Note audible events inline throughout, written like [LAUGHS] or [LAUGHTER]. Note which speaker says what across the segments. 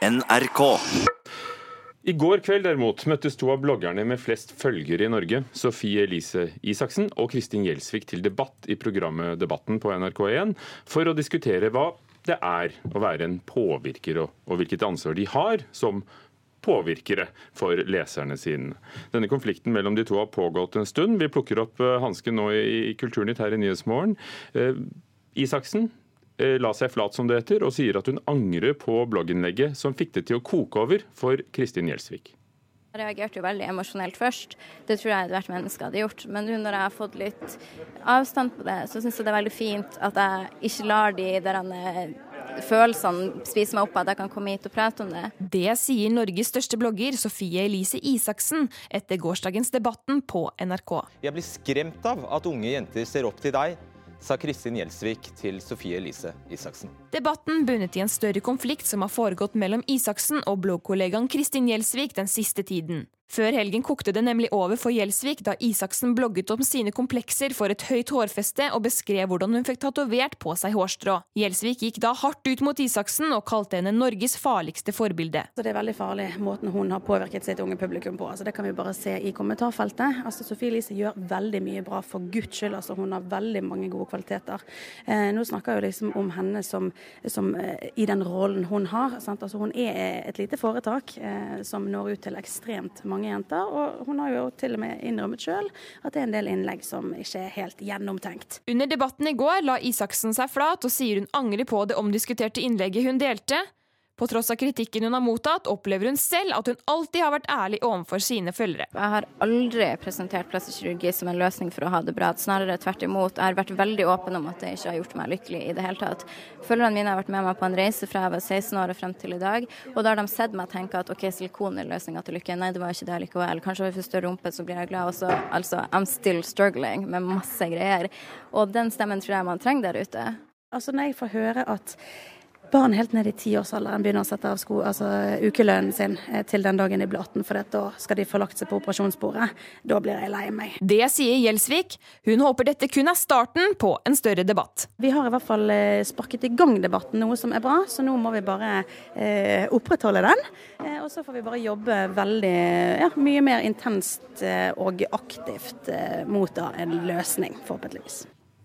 Speaker 1: NRK.
Speaker 2: I går kveld derimot møttes to av bloggerne med flest følgere i Norge, Sofie Elise Isaksen og Kristin Gjelsvik, til debatt i programmet Debatten på NRK1 for å diskutere hva det er å være en påvirker, og, og hvilket ansvar de har som påvirkere for leserne sine. Denne konflikten mellom de to har pågått en stund. Vi plukker opp eh, hansken nå i Kulturnytt her i Nyhetsmorgen. Eh, Isaksen la seg flat, som det heter, og sier at hun angrer på blogginnlegget som fikk det til å koke over for Kristin Gjelsvik.
Speaker 3: Jeg reagerte jo veldig emosjonelt først. Det tror jeg hvert menneske hadde gjort. Men nå når jeg har fått litt avstand på det, så syns jeg det er veldig fint at jeg ikke lar de der følelsene spise meg opp, at jeg kan komme hit og prate om det.
Speaker 4: Det sier Norges største blogger Sofie Elise Isaksen etter gårsdagens Debatten på NRK.
Speaker 5: Jeg blir skremt av at unge jenter ser opp til deg sa Kristin Gjelsvik til Sofie Elise Isaksen.
Speaker 4: Debatten bunnet i en større konflikt som har foregått mellom Isaksen og bloggkollegaen Kristin Gjelsvik den siste tiden. Før helgen kokte det nemlig over for Gjelsvik da Isaksen blogget om sine komplekser for et høyt hårfeste og beskrev hvordan hun fikk tatovert på seg hårstrå. Gjelsvik gikk da hardt ut mot Isaksen og kalte henne Norges farligste forbilde.
Speaker 6: Så det er veldig farlig måten hun har påvirket sitt unge publikum på. Altså det kan vi bare se i kommentarfeltet. Altså Sofie Elise gjør veldig mye bra, for guds skyld. Altså hun har veldig mange gode kvaliteter. Eh, nå snakker jeg liksom om henne som, som eh, i den rollen hun har. Altså hun er et lite foretak eh, som når ut til ekstremt mange mange jenter. Og hun har jo til og med innrømmet sjøl at det er en del innlegg som ikke er helt gjennomtenkt.
Speaker 4: Under debatten i går la Isaksen seg flat og sier hun angrer på det omdiskuterte innlegget hun delte. På tross av kritikken hun har mottatt, opplever hun selv at hun alltid har vært ærlig overfor sine følgere.
Speaker 3: Jeg har aldri presentert plastikk som en løsning for å ha det bra. Snarere tvert imot. Jeg har vært veldig åpen om at det ikke har gjort meg lykkelig i det hele tatt. Følgerne mine har vært med meg på en reise fra jeg var 16 år og frem til i dag. Og da har de sett meg tenke at OK, silikon er løsninga til lykke. Nei, det var ikke det likevel. Kanskje hvis jeg får større rumpe, så blir jeg glad også. Altså, I'm still struggling med masse greier. Og den stemmen tror jeg man trenger der ute.
Speaker 6: Altså, når jeg får høre at barn helt ned i tiårsalderen begynner å sette av sko, altså ukelønnen sin eh, til den dagen de blir 18, for da skal de få lagt seg på operasjonsbordet. Da blir jeg lei meg.
Speaker 4: Det sier Gjelsvik. Hun håper dette kun er starten på en større debatt.
Speaker 6: Vi har i hvert fall eh, sparket i gang debatten, noe som er bra, så nå må vi bare eh, opprettholde den. Eh, og så får vi bare jobbe veldig, ja, mye mer intenst eh, og aktivt eh, mot da, en løsning, forhåpentligvis.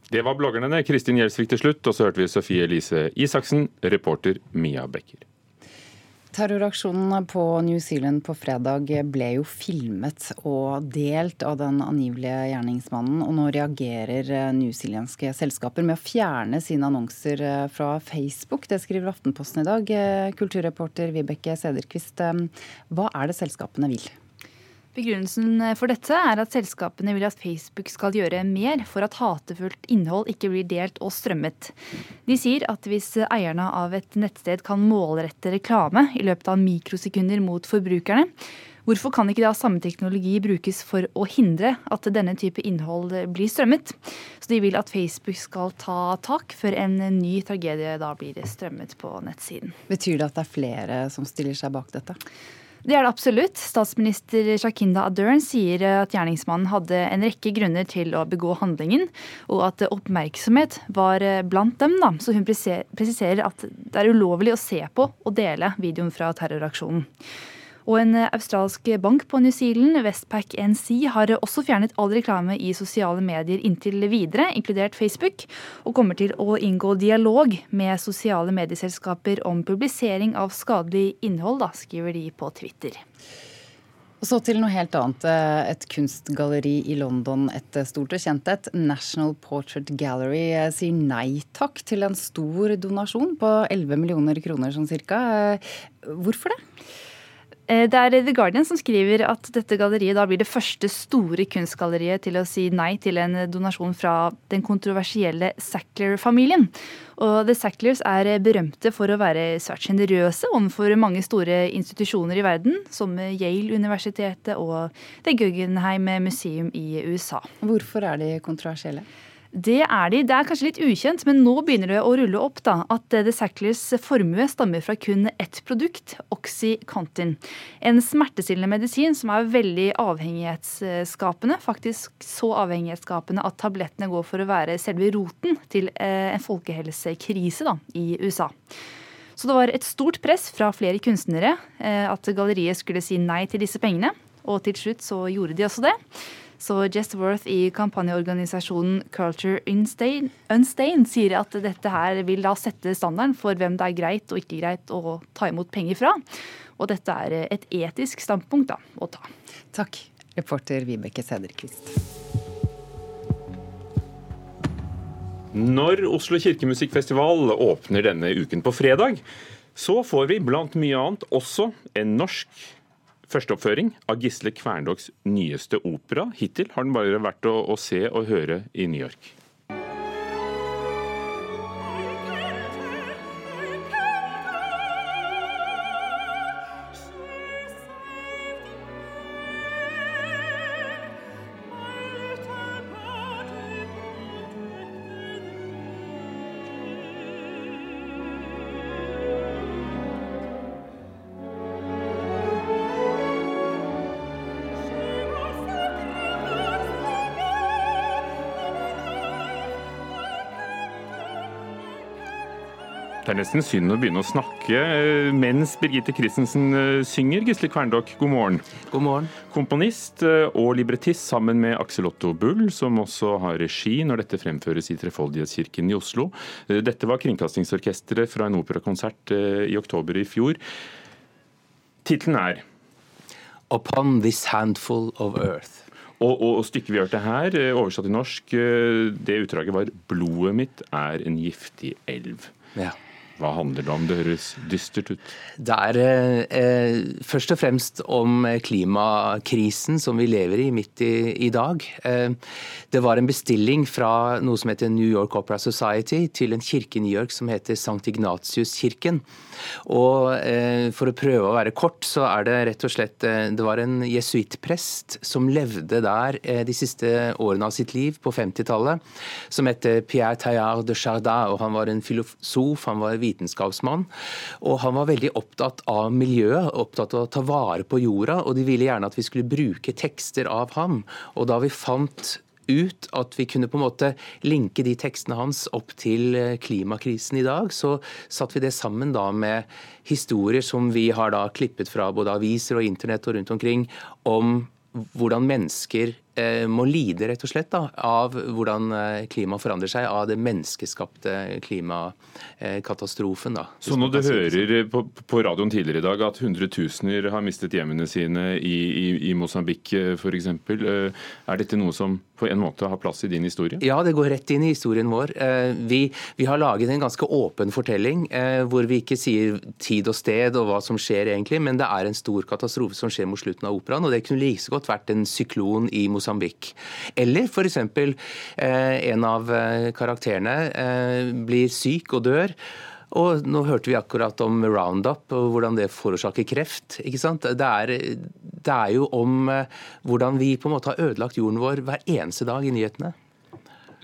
Speaker 2: Det var bloggerne Kristin Gjelsvik til slutt, og så hørte vi Sofie Elise Isaksen, reporter Mia Becker.
Speaker 7: Terroraksjonen på New Zealand på fredag ble jo filmet og delt av den angivelige gjerningsmannen. Og nå reagerer eh, newzealandske selskaper med å fjerne sine annonser eh, fra Facebook. Det skriver Aftenposten i dag. Eh, kulturreporter Vibeke Sederquist, hva er det selskapene vil?
Speaker 8: Begrunnelsen for dette er at selskapene vil at Facebook skal gjøre mer for at hatefullt innhold ikke blir delt og strømmet. De sier at hvis eierne av et nettsted kan målrette reklame i løpet av mikrosekunder mot forbrukerne, Hvorfor kan ikke da samme teknologi brukes for å hindre at denne type innhold blir strømmet? Så de vil at Facebook skal ta tak før en ny tragedie da blir strømmet på nettsiden.
Speaker 7: Betyr det at det er flere som stiller seg bak dette?
Speaker 8: Det er det absolutt. Statsminister Shakinda Adern sier at gjerningsmannen hadde en rekke grunner til å begå handlingen, og at oppmerksomhet var blant dem. Da. Så hun presiserer at det er ulovlig å se på og dele videoen fra terroraksjonen. Og en australsk bank på New Zealand, Westpac NC, har også fjernet all reklame i sosiale medier inntil videre, inkludert Facebook, og kommer til å inngå dialog med sosiale medieselskaper om publisering av skadelig innhold, da, skriver de på Twitter.
Speaker 7: Og så til noe helt annet. Et kunstgalleri i London, et stort og kjent et, National Portrait Gallery, sier nei takk til en stor donasjon på 11 millioner kroner sånn cirka. Hvorfor det?
Speaker 8: Eh, det er The Guardian som skriver at dette galleriet da blir det første store kunstgalleriet til å si nei til en donasjon fra den kontroversielle Sackler-familien. Og The Sacklers er berømte for å være svært sjenerøse overfor mange store institusjoner i verden, som Yale-universitetet og The Guggenheim Museum i USA.
Speaker 7: Hvorfor er de kontroversielle?
Speaker 8: Det er de. Det er kanskje litt ukjent, men nå begynner det å rulle opp da, at The Sacklers formue stammer fra kun ett produkt, Oxycontin. En smertestillende medisin som er veldig avhengighetsskapende. Faktisk så avhengighetsskapende at tablettene går for å være selve roten til eh, en folkehelsekrise da, i USA. Så det var et stort press fra flere kunstnere at galleriet skulle si nei til disse pengene. Og til slutt så gjorde de også det. Så Jess Worth i kampanjeorganisasjonen Culture Unstained, Unstained sier at dette her vil da sette standarden for hvem det er greit og ikke greit å ta imot penger fra. Og dette er et etisk standpunkt da, å ta.
Speaker 7: Takk, reporter Vibeke Sederquist.
Speaker 2: Når Oslo kirkemusikkfestival åpner denne uken på fredag, så får vi blant mye annet også en norsk Førsteoppføring av Gisle Kverndogs nyeste opera. Hittil har den bare vært å, å se og høre i New York. Det er nesten synd å begynne å snakke eh, mens Birgitte Christensen eh, synger. Gisle Kverndokk, god morgen.
Speaker 1: God morgen.
Speaker 2: Komponist eh, og librettist sammen med Aksel Otto Bull, som også har regi når dette fremføres i Trefoldighetskirken i Oslo. Dette var Kringkastingsorkesteret fra en operakonsert i oktober i fjor. Tittelen er
Speaker 1: Upon this handful of earth.
Speaker 2: Og, og, stykket vi hørte her, oversatt i norsk, det utdraget var 'Blodet mitt er en giftig elv'. Ja. Hva handler det om? Det høres dystert ut.
Speaker 1: Det er eh, eh, først og fremst om klimakrisen som vi lever i midt i, i dag. Eh, det var en bestilling fra noe som heter New York Opera Society til en kirke i New York som heter St. Ignatius-kirken. Og eh, For å prøve å være kort, så er det rett og slett eh, Det var en jesuittprest som levde der eh, de siste årene av sitt liv, på 50-tallet, som heter Pierre Taillard de Chardin. og Han var en filosof, han var vitenskapsmann. Og han var veldig opptatt av miljøet, opptatt av å ta vare på jorda. Og de ville gjerne at vi skulle bruke tekster av ham. Og da vi fant ut at vi kunne på en måte linke de tekstene hans opp til eh, klimakrisen i dag, så satte vi det sammen da med historier som vi har da klippet fra både aviser og internett og rundt omkring, om hvordan mennesker må lide rett og slett da, av hvordan eh, klimaet forandrer seg, av det menneskeskapte klimakatastrofen. Da,
Speaker 2: Så når du hører sånn. på, på, radioen tidligere i dag at hundretusener har mistet hjemmene sine i, i, i Mosambik f.eks., eh, er dette noe som på en måte har plass i din historie?
Speaker 1: Ja, det går rett inn i historien vår. Vi, vi har laget en ganske åpen fortelling hvor vi ikke sier tid og sted og hva som skjer egentlig, men det er en stor katastrofe som skjer mot slutten av operaen. og Det kunne like så godt vært en syklon i Mosambik Mosambik. Eller f.eks. Eh, en av eh, karakterene eh, blir syk og dør. Og nå hørte vi akkurat om Roundup og hvordan det forårsaker kreft. ikke sant? Det er, det er jo om hvordan vi på en måte har ødelagt jorden vår hver eneste dag i nyhetene.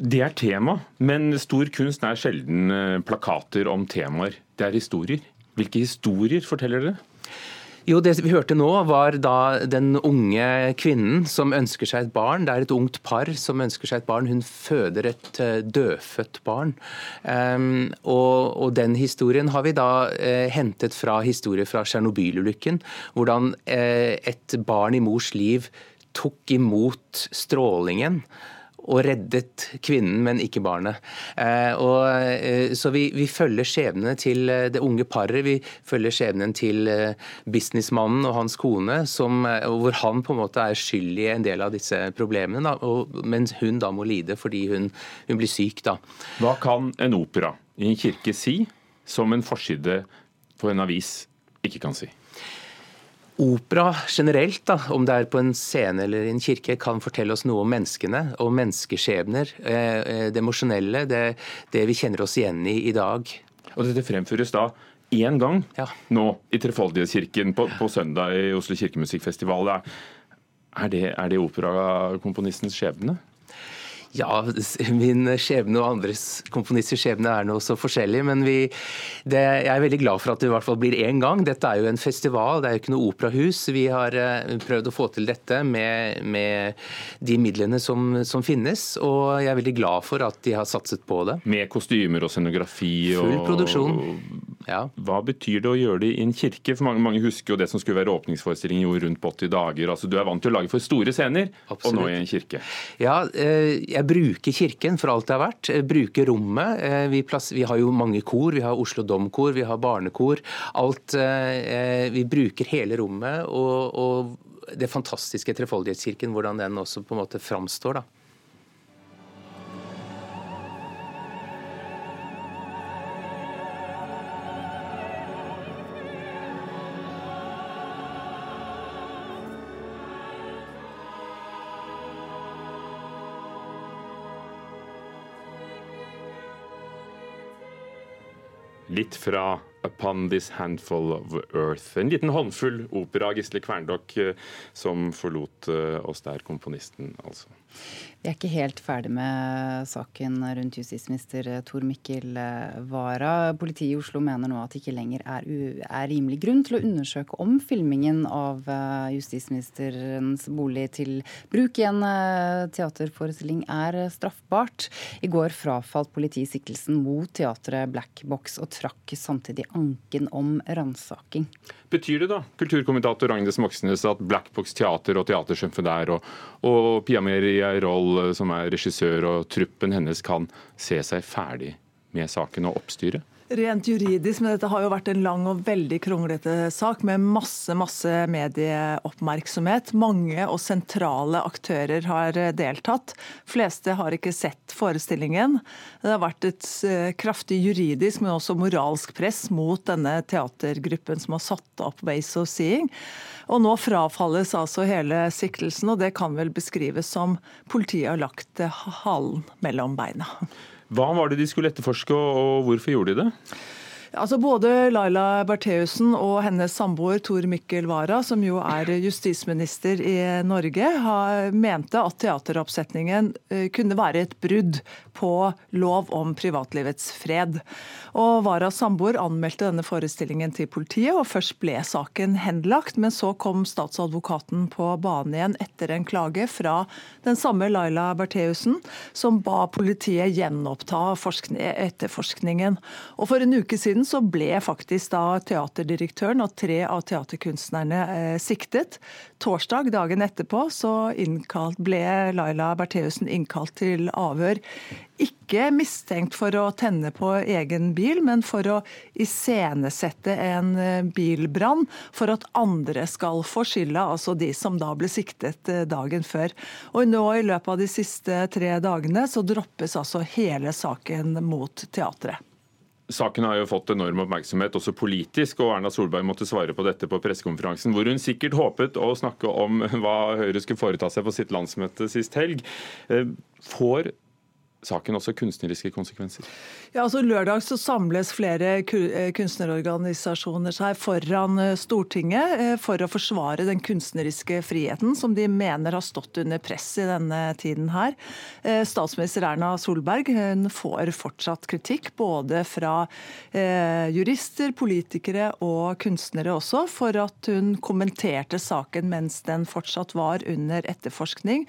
Speaker 2: Det er tema, men stor kunst er sjelden plakater om temaer. Det er historier. Hvilke historier forteller dere?
Speaker 1: Jo, Det vi hørte nå, var da den unge kvinnen som ønsker seg et barn. Det er et ungt par som ønsker seg et barn. Hun føder et eh, dødfødt barn. Um, og, og, den historien har vi da uh, hentet fra historier fra Tsjernobyl-ulykken. Hvordan uh, et barn i mors liv tok imot strålingen og reddet kvinnen, men ikke barnet. Eh, og, eh, så vi, vi følger skjebnene til eh, det unge paret. Vi følger skjebnen til businessmannen og hans kone, som, hvor han på en måte er skyld i en del av disse problemene, da, og, mens hun da må lide fordi hun, hun blir syk. Da.
Speaker 2: Hva kan en opera i en kirke si, som en forside på en avis ikke kan si?
Speaker 1: Opera generelt, da, om det er på en scene eller i en kirke, kan fortelle oss noe om menneskene og menneskeskjebner. Eh, eh, det emosjonelle, det, det, vi kjenner oss igjen i i dag.
Speaker 2: Og dette fremføres da én gang ja. nå i Trefoldighetskirken på, på søndag i Oslo kirkemusikkfestival. Er det, er det operakomponistens skjebne?
Speaker 1: Ja, [LAUGHS] min skjebne og andres komponisters skjebne er noe så forskjellig. Men vi, det, jeg er veldig glad for at det i hvert fall blir én gang. Dette er jo en festival, det er jo ikke noe operahus. Vi har uh, prøvd å få til dette med, med de midlene som, som, finnes. Og jeg er veldig glad for at de har satset på det.
Speaker 2: Med kostymer og scenografi
Speaker 1: Full
Speaker 2: og
Speaker 1: produksjon.
Speaker 2: Ja. Hva betyr det å gjøre det i en kirke? For mange, mange husker jo det som skulle være åpningsforestillingen jo rundt på 80 dager. Altså, du er vant til å lage for store scener, Absolutt. og nå i en kirke.
Speaker 1: Ja, eh, jeg bruker kirken for alt det har vært. Jeg bruker rommet. Eh, vi, vi, har jo mange kor. Vi har Oslo Domkor, vi har barnekor. Alt, eh, vi bruker hele rommet. og, og det fantastiske Trefoldighetskirken, hvordan den også på en måte framstår. da.
Speaker 2: Litt fra 'Upon This Handful of Earth'. En liten håndfull opera av Gisle Kverndokk eh, som forlot eh, oss der, komponisten altså.
Speaker 7: Vi er ikke helt ferdig med saken rundt justisminister Tor Mikkel Wara. Politiet i Oslo mener nå at det ikke lenger er, er, rimelig grunn til å undersøke om filmingen av eh, justisministerens bolig til bruk i en teaterforestilling er straffbart. I går frafalt politiet siktelsen mot teatret Black Box og trakk samtidig anken om ransaking.
Speaker 2: Betyr det da, kulturkommentator Agnes Moxnes, at Black Box teater og Teatersjømfe der og, og Pia Maria Roll, som er regissør, og truppen hennes kan se seg ferdig med saken og oppstyret?
Speaker 9: Rent juridisk, men dette har jo vært en lang og veldig kronglete sak med masse masse medieoppmerksomhet. Mange og sentrale aktører har deltatt. Fleste har ikke sett forestillingen. Det har vært et eh, kraftig juridisk, men også moralsk press mot denne teatergruppen som har satt opp Ways of Seeing. Og nå frafalles altså hele siktelsen, og det kan vel beskrives som politiet har lagt halen mellom beina.
Speaker 2: Hva var det de skulle etterforske, og hvorfor gjorde de det?
Speaker 9: Altså Både Laila Bertheussen og hennes samboer Tor Mikkel Wara, som jo er justisminister i Norge, har mente at teateroppsetningen eh, kunne være et brudd på lov om privatlivets fred. Og Waras samboer anmeldte denne forestillingen til politiet, og først ble saken henlagt. Men så kom statsadvokaten på banen igjen etter en klage fra den samme Laila Bertheussen, som ba politiet gjenoppta etterforskningen. Og For en uke siden så ble faktisk da teaterdirektøren og tre av teaterkunstnerne eh, siktet. Torsdag, dagen etterpå, så ble Laila Bertheussen innkalt til avhør ikke mistenkt for å tenne på egen bil, men for å iscenesette en eh, bilbrann for at andre skal få skylda, altså de som da ble siktet eh, dagen før. Og nå i løpet av de siste tre dagene så droppes altså hele saken mot teatret.
Speaker 2: Saken har jo fått enorm oppmerksomhet, også politisk, og Erna Solberg måtte svare på dette på pressekonferansen, hvor hun sikkert håpet å snakke om hva Høyre skulle foreta seg på sitt landsmøte sist helg. Eh, får saken også kunstneriske konsekvenser?
Speaker 9: Ja, altså Lørdag så samles flere eh, kunstnerorganisasjoner seg foran eh, Stortinget eh, for å forsvare den kunstneriske friheten som de mener har stått under press i denne tiden her. Statsminister Erna Solberg hun får fortsatt kritikk både fra jurister, politikere og kunstnere også, for at hun kommenterte saken mens den fortsatt var under etterforskning.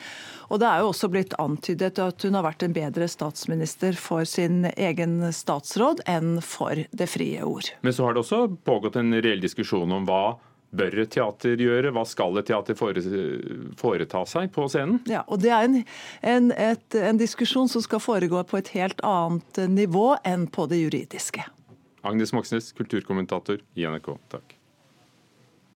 Speaker 9: Og det er jo også blitt antydet at hun har vært en bedre statsminister for sin egen statsråd enn for det frie ord.
Speaker 2: Men så har det også pågått en reell diskusjon om hva bør et teater gjøre? Hva skal et teater foreta seg på scenen?
Speaker 9: Ja, og Det er en, en, et, en diskusjon som skal foregå på et helt annet nivå enn på det juridiske.
Speaker 2: Agnes Moxnes, kulturkommentator i NRK. Takk.